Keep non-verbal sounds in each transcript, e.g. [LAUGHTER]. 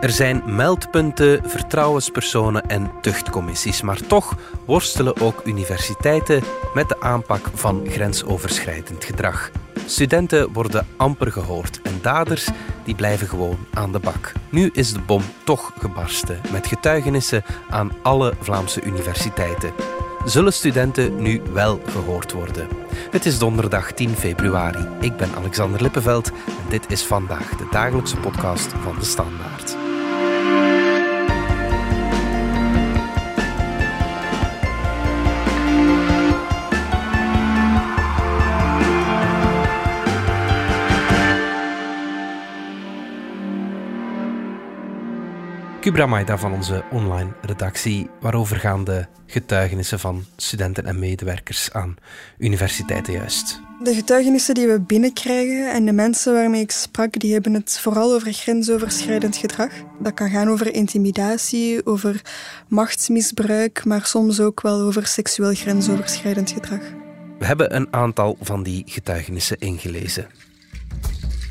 Er zijn meldpunten, vertrouwenspersonen en tuchtcommissies, maar toch worstelen ook universiteiten met de aanpak van grensoverschrijdend gedrag. Studenten worden amper gehoord en daders die blijven gewoon aan de bak. Nu is de bom toch gebarsten met getuigenissen aan alle Vlaamse universiteiten. Zullen studenten nu wel gehoord worden? Het is donderdag 10 februari. Ik ben Alexander Lippenveld en dit is vandaag de dagelijkse podcast van de Standaard. Kubra Maida van onze online redactie. Waarover gaan de getuigenissen van studenten en medewerkers aan universiteiten juist? De getuigenissen die we binnenkrijgen en de mensen waarmee ik sprak, die hebben het vooral over grensoverschrijdend gedrag. Dat kan gaan over intimidatie, over machtsmisbruik, maar soms ook wel over seksueel grensoverschrijdend gedrag. We hebben een aantal van die getuigenissen ingelezen.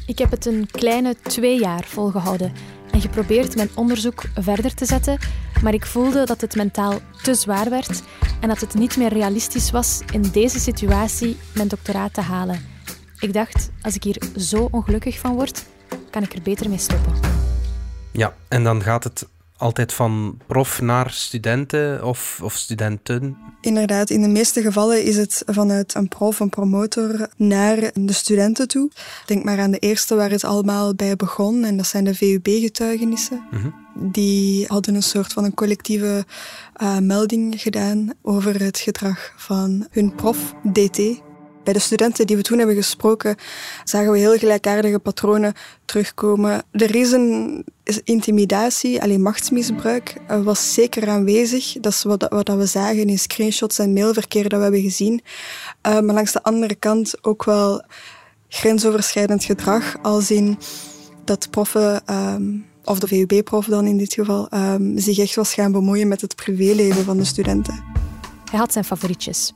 Ik heb het een kleine twee jaar volgehouden en geprobeerd mijn onderzoek verder te zetten, maar ik voelde dat het mentaal te zwaar werd en dat het niet meer realistisch was in deze situatie mijn doctoraat te halen. Ik dacht, als ik hier zo ongelukkig van word, kan ik er beter mee stoppen. Ja, en dan gaat het altijd van prof naar studenten of, of studenten? Inderdaad, in de meeste gevallen is het vanuit een prof, een promotor, naar de studenten toe. Denk maar aan de eerste waar het allemaal bij begon, en dat zijn de VUB-getuigenissen. Mhm. Die hadden een soort van een collectieve uh, melding gedaan over het gedrag van hun prof, DT, bij de studenten die we toen hebben gesproken, zagen we heel gelijkaardige patronen terugkomen. Er is een intimidatie, alleen machtsmisbruik, eh, was zeker aanwezig. Dat is wat, wat we zagen in screenshots en mailverkeer dat we hebben gezien. Uh, maar langs de andere kant ook wel grensoverschrijdend gedrag, als in dat proffen... Um, of de VUB-prof dan in dit geval, um, zich echt was gaan bemoeien met het privéleven van de studenten. Hij had zijn favorietjes.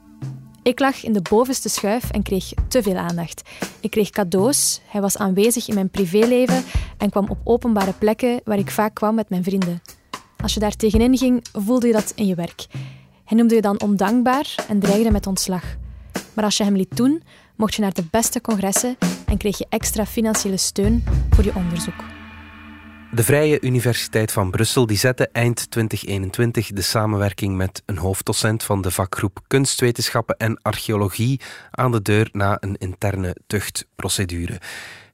Ik lag in de bovenste schuif en kreeg te veel aandacht. Ik kreeg cadeaus, hij was aanwezig in mijn privéleven en kwam op openbare plekken waar ik vaak kwam met mijn vrienden. Als je daar tegenin ging, voelde je dat in je werk. Hij noemde je dan ondankbaar en dreigde met ontslag. Maar als je hem liet doen, mocht je naar de beste congressen en kreeg je extra financiële steun voor je onderzoek. De Vrije Universiteit van Brussel die zette eind 2021 de samenwerking met een hoofddocent van de vakgroep Kunstwetenschappen en Archeologie aan de deur na een interne tuchtprocedure.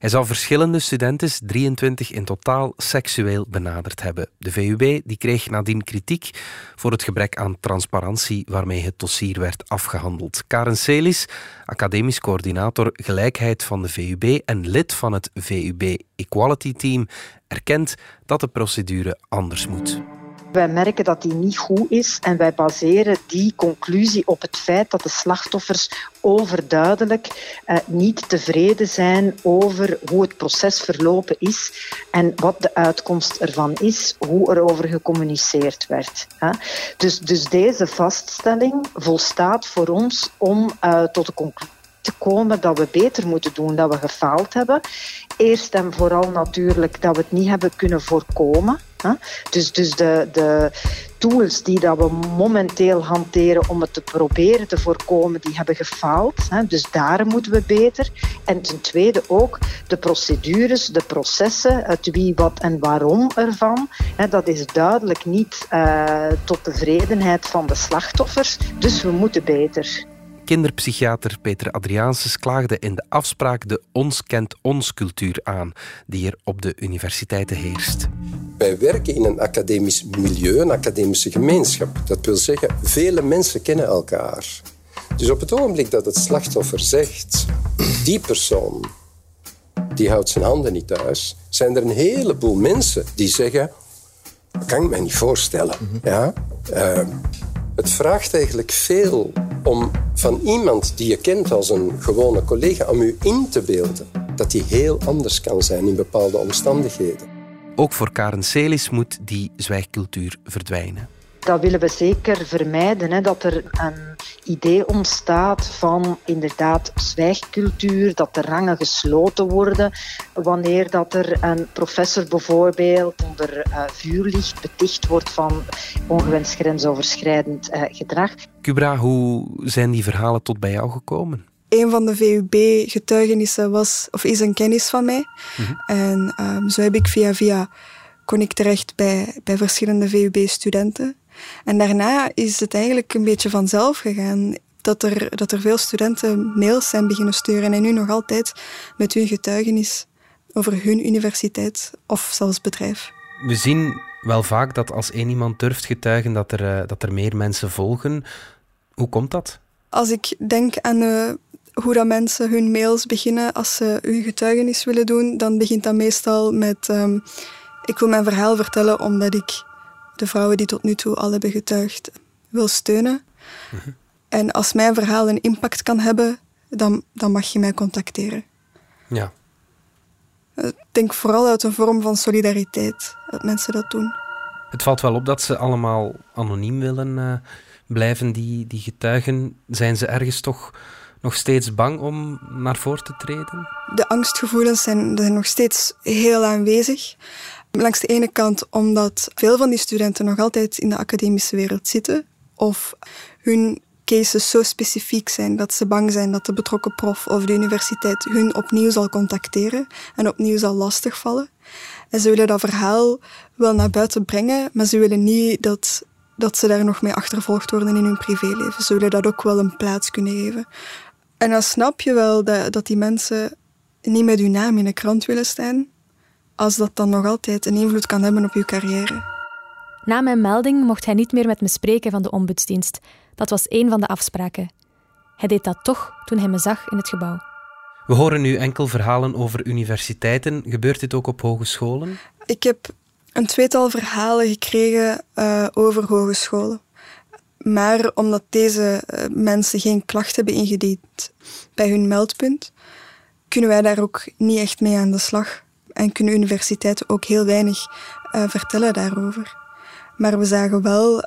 Hij zou verschillende studenten, 23 in totaal, seksueel benaderd hebben. De VUB die kreeg nadien kritiek voor het gebrek aan transparantie waarmee het dossier werd afgehandeld. Karen Celis, academisch coördinator gelijkheid van de VUB en lid van het VUB Equality Team, erkent dat de procedure anders moet. Wij merken dat die niet goed is en wij baseren die conclusie op het feit dat de slachtoffers overduidelijk eh, niet tevreden zijn over hoe het proces verlopen is en wat de uitkomst ervan is, hoe er over gecommuniceerd werd. Hè. Dus, dus deze vaststelling volstaat voor ons om uh, tot de conclusie te komen dat we beter moeten doen, dat we gefaald hebben. Eerst en vooral natuurlijk dat we het niet hebben kunnen voorkomen. Dus, dus de, de tools die dat we momenteel hanteren om het te proberen te voorkomen, die hebben gefaald. Dus daar moeten we beter. En ten tweede ook de procedures, de processen, het wie, wat en waarom ervan. Dat is duidelijk niet uh, tot tevredenheid van de slachtoffers. Dus we moeten beter kinderpsychiater Peter Adriaanses klaagde in de afspraak de ons kent ons cultuur aan, die er op de universiteiten heerst. Wij werken in een academisch milieu, een academische gemeenschap. Dat wil zeggen, vele mensen kennen elkaar. Dus op het ogenblik dat het slachtoffer zegt, die persoon die houdt zijn handen niet thuis, zijn er een heleboel mensen die zeggen, dat kan ik me niet voorstellen. Ja? Uh, het vraagt eigenlijk veel om van iemand die je kent als een gewone collega, om u in te beelden dat die heel anders kan zijn in bepaalde omstandigheden. Ook voor Karen Celis moet die zwijgcultuur verdwijnen. Dat willen we zeker vermijden, hè, dat er een idee ontstaat van inderdaad zwijgcultuur, dat de rangen gesloten worden wanneer dat er een professor bijvoorbeeld onder uh, vuurlicht beticht wordt van ongewenst grensoverschrijdend uh, gedrag. Kubra, hoe zijn die verhalen tot bij jou gekomen? Een van de VUB-getuigenissen was, of is een kennis van mij. Mhm. En um, zo heb ik via via kon ik terecht bij, bij verschillende VUB-studenten. En daarna is het eigenlijk een beetje vanzelf gegaan dat er, dat er veel studenten mails zijn beginnen sturen en nu nog altijd met hun getuigenis over hun universiteit of zelfs bedrijf. We zien wel vaak dat als één iemand durft getuigen, dat er, uh, dat er meer mensen volgen. Hoe komt dat? Als ik denk aan uh, hoe dat mensen hun mails beginnen als ze hun getuigenis willen doen, dan begint dat meestal met um, ik wil mijn verhaal vertellen omdat ik de vrouwen die tot nu toe al hebben getuigd wil steunen. Mhm. En als mijn verhaal een impact kan hebben, dan, dan mag je mij contacteren. Ja. Ik denk vooral uit een vorm van solidariteit dat mensen dat doen. Het valt wel op dat ze allemaal anoniem willen uh, blijven, die, die getuigen. Zijn ze ergens toch nog steeds bang om naar voren te treden? De angstgevoelens zijn, zijn nog steeds heel aanwezig. Langs de ene kant omdat veel van die studenten nog altijd in de academische wereld zitten of hun cases zo specifiek zijn dat ze bang zijn dat de betrokken prof of de universiteit hun opnieuw zal contacteren en opnieuw zal lastigvallen. En ze willen dat verhaal wel naar buiten brengen, maar ze willen niet dat, dat ze daar nog mee achtervolgd worden in hun privéleven. Ze willen dat ook wel een plaats kunnen geven. En dan snap je wel dat, dat die mensen niet met hun naam in de krant willen staan, als dat dan nog altijd een invloed kan hebben op je carrière. Na mijn melding mocht hij niet meer met me spreken van de ombudsdienst. Dat was één van de afspraken. Hij deed dat toch toen hij me zag in het gebouw. We horen nu enkel verhalen over universiteiten. Gebeurt dit ook op hogescholen? Ik heb een tweetal verhalen gekregen uh, over hogescholen. Maar omdat deze uh, mensen geen klacht hebben ingediend bij hun meldpunt, kunnen wij daar ook niet echt mee aan de slag. En kunnen universiteiten ook heel weinig uh, vertellen daarover. Maar we zagen wel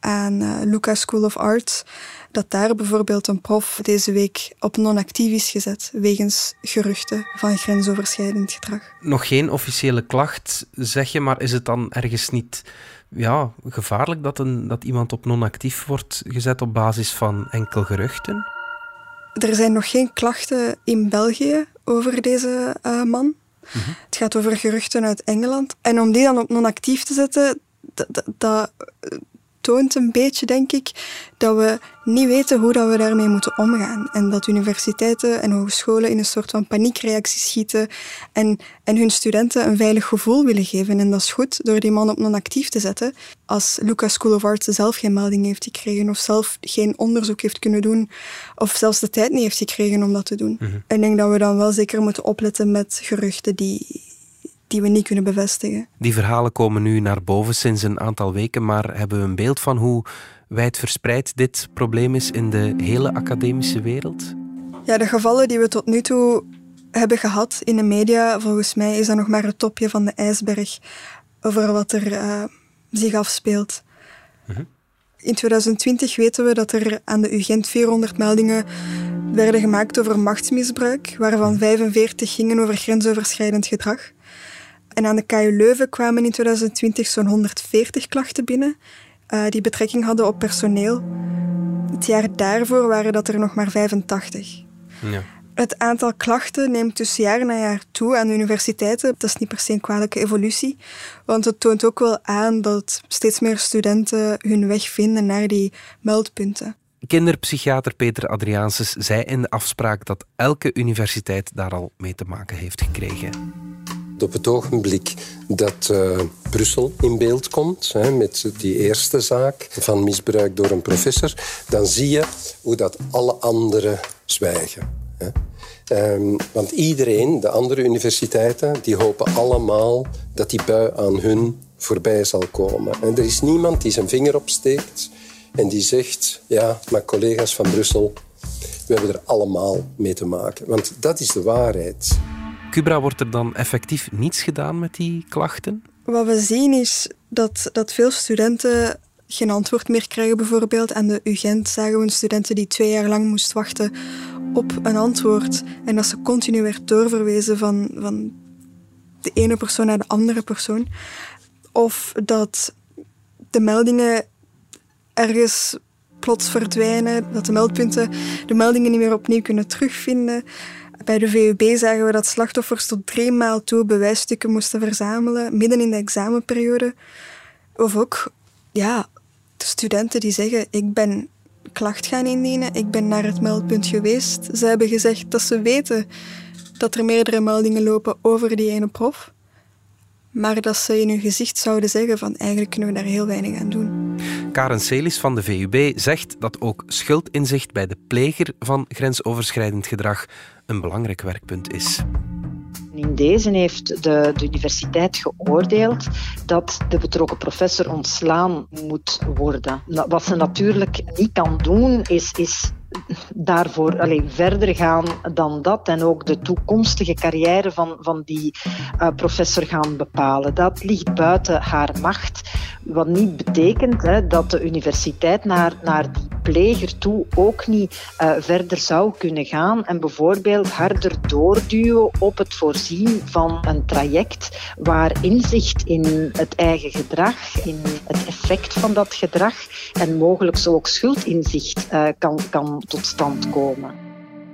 aan uh, Lucas School of Arts dat daar bijvoorbeeld een prof deze week op non-actief is gezet wegens geruchten van grensoverschrijdend gedrag. Nog geen officiële klacht, zeg je, maar is het dan ergens niet ja, gevaarlijk dat, een, dat iemand op non-actief wordt gezet op basis van enkel geruchten? Er zijn nog geen klachten in België over deze uh, man. Mhm. Het gaat over geruchten uit Engeland. En om die dan op non-actief te zetten, dat, een beetje, denk ik, dat we niet weten hoe dat we daarmee moeten omgaan. En dat universiteiten en hogescholen in een soort van paniekreactie schieten en, en hun studenten een veilig gevoel willen geven. En dat is goed door die man op non-actief te zetten. Als Lucas School of Arts zelf geen melding heeft gekregen of zelf geen onderzoek heeft kunnen doen of zelfs de tijd niet heeft gekregen om dat te doen. En ik denk dat we dan wel zeker moeten opletten met geruchten die die we niet kunnen bevestigen. Die verhalen komen nu naar boven sinds een aantal weken, maar hebben we een beeld van hoe wijdverspreid dit probleem is in de hele academische wereld? Ja, de gevallen die we tot nu toe hebben gehad in de media, volgens mij is dat nog maar het topje van de ijsberg over wat er uh, zich afspeelt. Mhm. In 2020 weten we dat er aan de UGent 400 meldingen werden gemaakt over machtsmisbruik, waarvan 45 gingen over grensoverschrijdend gedrag. En aan de KU Leuven kwamen in 2020 zo'n 140 klachten binnen uh, die betrekking hadden op personeel. Het jaar daarvoor waren dat er nog maar 85. Ja. Het aantal klachten neemt dus jaar na jaar toe aan de universiteiten. Dat is niet per se een kwalijke evolutie, want het toont ook wel aan dat steeds meer studenten hun weg vinden naar die meldpunten. Kinderpsychiater Peter Adriaanses zei in de afspraak dat elke universiteit daar al mee te maken heeft gekregen. Op het ogenblik dat uh, Brussel in beeld komt, hè, met die eerste zaak van misbruik door een professor, dan zie je hoe dat alle anderen zwijgen. Hè. Um, want iedereen, de andere universiteiten, die hopen allemaal dat die bui aan hun voorbij zal komen. En er is niemand die zijn vinger opsteekt en die zegt, ja, maar collega's van Brussel, we hebben er allemaal mee te maken. Want dat is de waarheid. Cubra, wordt er dan effectief niets gedaan met die klachten? Wat we zien is dat, dat veel studenten geen antwoord meer krijgen bijvoorbeeld. Aan de UGent zagen we een studenten die twee jaar lang moest wachten op een antwoord. En dat ze continu werd doorverwezen van, van de ene persoon naar de andere persoon. Of dat de meldingen ergens plots verdwijnen, dat de meldpunten de meldingen niet meer opnieuw kunnen terugvinden. Bij de VUB zagen we dat slachtoffers tot drie maal toe bewijsstukken moesten verzamelen, midden in de examenperiode. Of ook ja, de studenten die zeggen: Ik ben klacht gaan indienen, ik ben naar het meldpunt geweest. Ze hebben gezegd dat ze weten dat er meerdere meldingen lopen over die ene prof. Maar dat ze in hun gezicht zouden zeggen van eigenlijk kunnen we daar heel weinig aan doen. Karen Celis van de VUB zegt dat ook schuldinzicht bij de pleger van grensoverschrijdend gedrag een belangrijk werkpunt is. In deze heeft de, de, universiteit geoordeeld dat de betrokken professor ontslaan moet worden. Wat ze natuurlijk niet kan doen, is, is daarvoor alleen verder gaan dan dat en ook de toekomstige carrière van, van die uh, professor gaan bepalen. Dat ligt buiten haar macht. Wat niet betekent hè, dat de universiteit naar, naar die pleger toe ook niet uh, verder zou kunnen gaan en bijvoorbeeld harder doorduwen op het voorzien van een traject waar inzicht in het eigen gedrag, in het effect van dat gedrag en mogelijk zo ook schuldinzicht uh, kan, kan tot stand komen.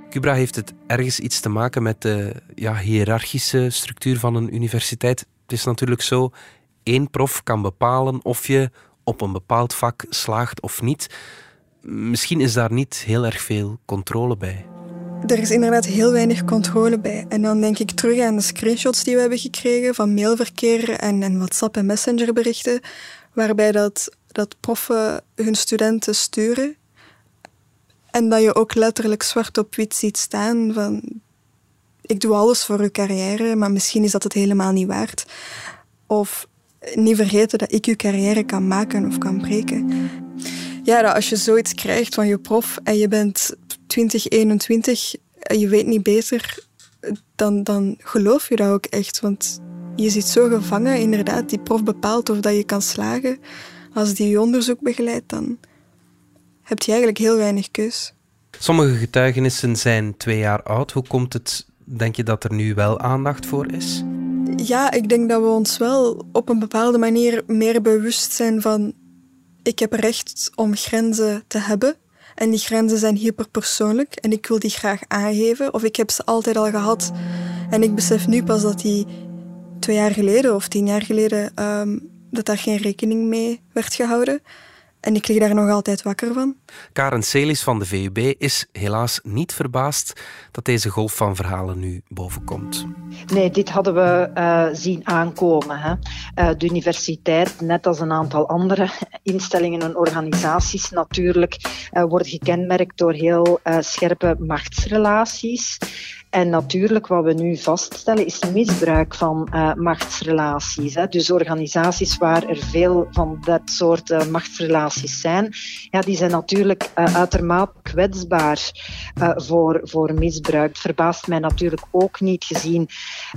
Cubra heeft het ergens iets te maken met de ja, hiërarchische structuur van een universiteit. Het is natuurlijk zo, één prof kan bepalen of je op een bepaald vak slaagt of niet. Misschien is daar niet heel erg veel controle bij. Er is inderdaad heel weinig controle bij. En dan denk ik terug aan de screenshots die we hebben gekregen van mailverkeer en, en WhatsApp en Messengerberichten, waarbij dat, dat proffen hun studenten sturen en dat je ook letterlijk zwart op wit ziet staan van ik doe alles voor uw carrière, maar misschien is dat het helemaal niet waard. Of niet vergeten dat ik uw carrière kan maken of kan breken. Ja, als je zoiets krijgt van je prof en je bent 2021 en je weet niet beter, dan, dan geloof je dat ook echt. Want je zit zo gevangen, inderdaad. Die prof bepaalt of dat je kan slagen. Als die je onderzoek begeleidt, dan heb je eigenlijk heel weinig keus. Sommige getuigenissen zijn twee jaar oud. Hoe komt het, denk je, dat er nu wel aandacht voor is? Ja, ik denk dat we ons wel op een bepaalde manier meer bewust zijn van ik heb recht om grenzen te hebben. En die grenzen zijn hyperpersoonlijk en ik wil die graag aangeven. Of ik heb ze altijd al gehad. En ik besef nu pas dat die twee jaar geleden of tien jaar geleden um, dat daar geen rekening mee werd gehouden. En ik lig daar nog altijd wakker van. Karen Celis van de VUB is helaas niet verbaasd dat deze golf van verhalen nu bovenkomt. Nee, dit hadden we uh, zien aankomen. Hè. Uh, de universiteit, net als een aantal andere [LAUGHS] instellingen en organisaties natuurlijk, uh, wordt gekenmerkt door heel scherpe machtsrelaties. En natuurlijk, wat we nu vaststellen, is misbruik van uh, machtsrelaties. Hè. Dus organisaties waar er veel van dat soort uh, machtsrelaties zijn, ja, die zijn natuurlijk uh, uitermate kwetsbaar voor, voor misbruik. Het verbaast mij natuurlijk ook niet gezien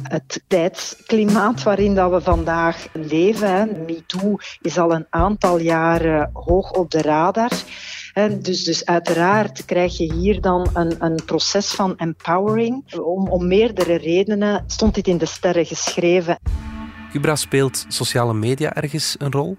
het tijdsklimaat waarin dat we vandaag leven. MeToo is al een aantal jaren hoog op de radar. Dus, dus uiteraard krijg je hier dan een, een proces van empowering. Om, om meerdere redenen stond dit in de sterren geschreven. Cubra speelt sociale media ergens een rol?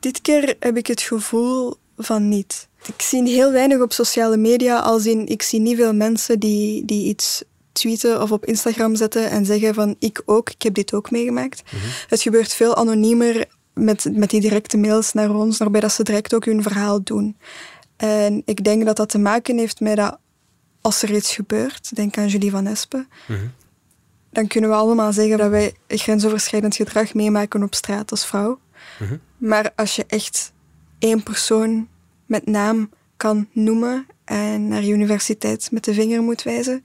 Dit keer heb ik het gevoel van niet. Ik zie heel weinig op sociale media, als in ik zie niet veel mensen die, die iets tweeten of op Instagram zetten en zeggen van ik ook, ik heb dit ook meegemaakt. Mhm. Het gebeurt veel anoniemer met, met die directe mails naar ons, waarbij dat ze direct ook hun verhaal doen. En ik denk dat dat te maken heeft met dat als er iets gebeurt, denk aan Julie van Espen, mhm. dan kunnen we allemaal zeggen dat wij grensoverschrijdend gedrag meemaken op straat als vrouw. Mhm. Maar als je echt één persoon met naam kan noemen en naar je universiteit met de vinger moet wijzen,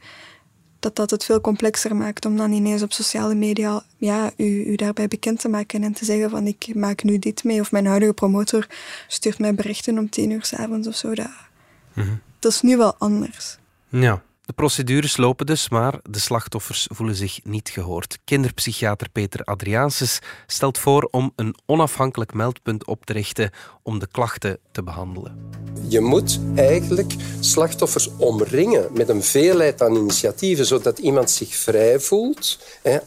dat dat het veel complexer maakt om dan ineens op sociale media ja, u, u daarbij bekend te maken en te zeggen van ik maak nu dit mee of mijn huidige promotor stuurt mij berichten om tien uur s avonds of zo. Dat, mhm. dat is nu wel anders. Ja, De procedures lopen dus, maar de slachtoffers voelen zich niet gehoord. Kinderpsychiater Peter Adriaanses stelt voor om een onafhankelijk meldpunt op te richten om de klachten te behandelen. Je moet eigenlijk slachtoffers omringen met een veelheid aan initiatieven, zodat iemand zich vrij voelt.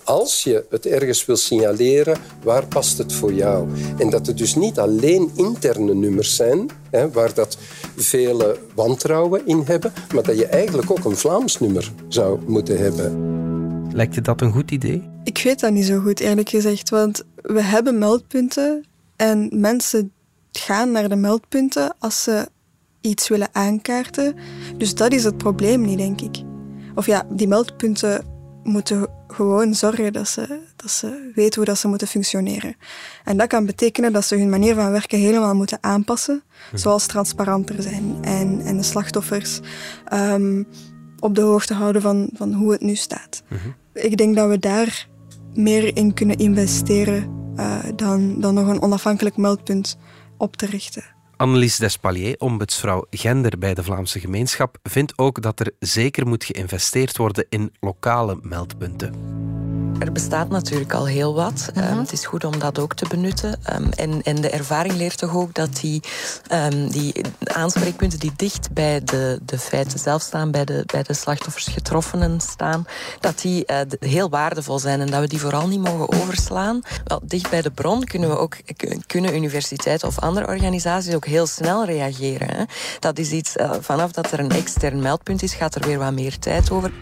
Als je het ergens wil signaleren, waar past het voor jou? En dat het dus niet alleen interne nummers zijn, waar dat vele wantrouwen in hebben, maar dat je eigenlijk ook een Vlaams nummer zou moeten hebben. Lijkt je dat een goed idee? Ik weet dat niet zo goed, eerlijk gezegd. Want we hebben meldpunten en mensen gaan naar de meldpunten als ze iets willen aankaarten. Dus dat is het probleem niet, denk ik. Of ja, die meldpunten moeten gewoon zorgen dat ze, dat ze weten hoe dat ze moeten functioneren. En dat kan betekenen dat ze hun manier van werken helemaal moeten aanpassen, mhm. zoals transparanter zijn en, en de slachtoffers ehm, op de hoogte houden van, van hoe het nu staat. Mhm. Ik denk dat we daar meer in kunnen investeren uh, dan, dan nog een onafhankelijk meldpunt op te richten. Annelies Despalier, ombudsvrouw gender bij de Vlaamse gemeenschap, vindt ook dat er zeker moet geïnvesteerd worden in lokale meldpunten. Er bestaat natuurlijk al heel wat. Mhm. Ehm, het is goed om dat ook te benutten. Um, en, en de ervaring leert toch ook dat die, um, die aanspreekpunten die dicht bij de, de feiten zelf staan, bij de, bij de slachtoffers getroffenen staan, dat die uh, heel waardevol zijn en dat we die vooral niet mogen overslaan. Wel, dicht bij de bron kunnen we ook kunnen universiteiten of andere organisaties ook heel snel reageren. Hè. Dat is iets, uh, vanaf dat er een extern meldpunt is, gaat er weer wat meer tijd over.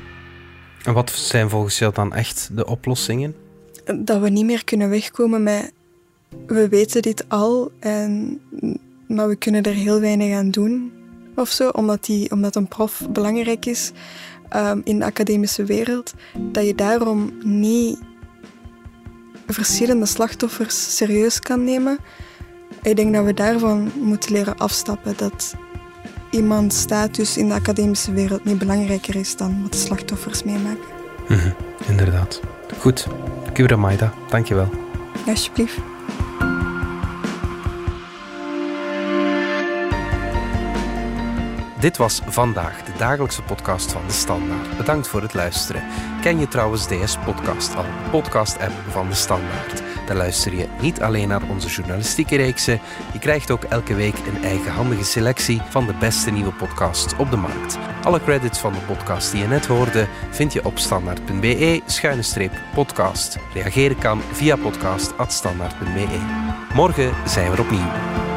En wat zijn volgens jou dan echt de oplossingen? Dat we niet meer kunnen wegkomen met we weten dit al, en, maar we kunnen er heel weinig aan doen of zo, omdat, die, omdat een prof belangrijk is um, in de academische wereld, dat je daarom niet verschillende slachtoffers serieus kan nemen. Ik denk dat we daarvan moeten leren afstappen. Dat iemands status in de academische wereld niet belangrijker is dan wat de slachtoffers meemaken. Mhm, inderdaad. Goed. Kura Maida, dankjewel. Alsjeblieft. Dit was vandaag de dagelijkse podcast van de Standaard. Bedankt voor het luisteren. Ken je trouwens DS Podcast al, podcast-app van de Standaard? Daar luister je niet alleen naar onze journalistieke reeksen, je krijgt ook elke week een eigenhandige selectie van de beste nieuwe podcasts op de markt. Alle credits van de podcast die je net hoorde vind je op standaard.be-podcast. Reageren kan via podcast.standaard.be. Morgen zijn we opnieuw.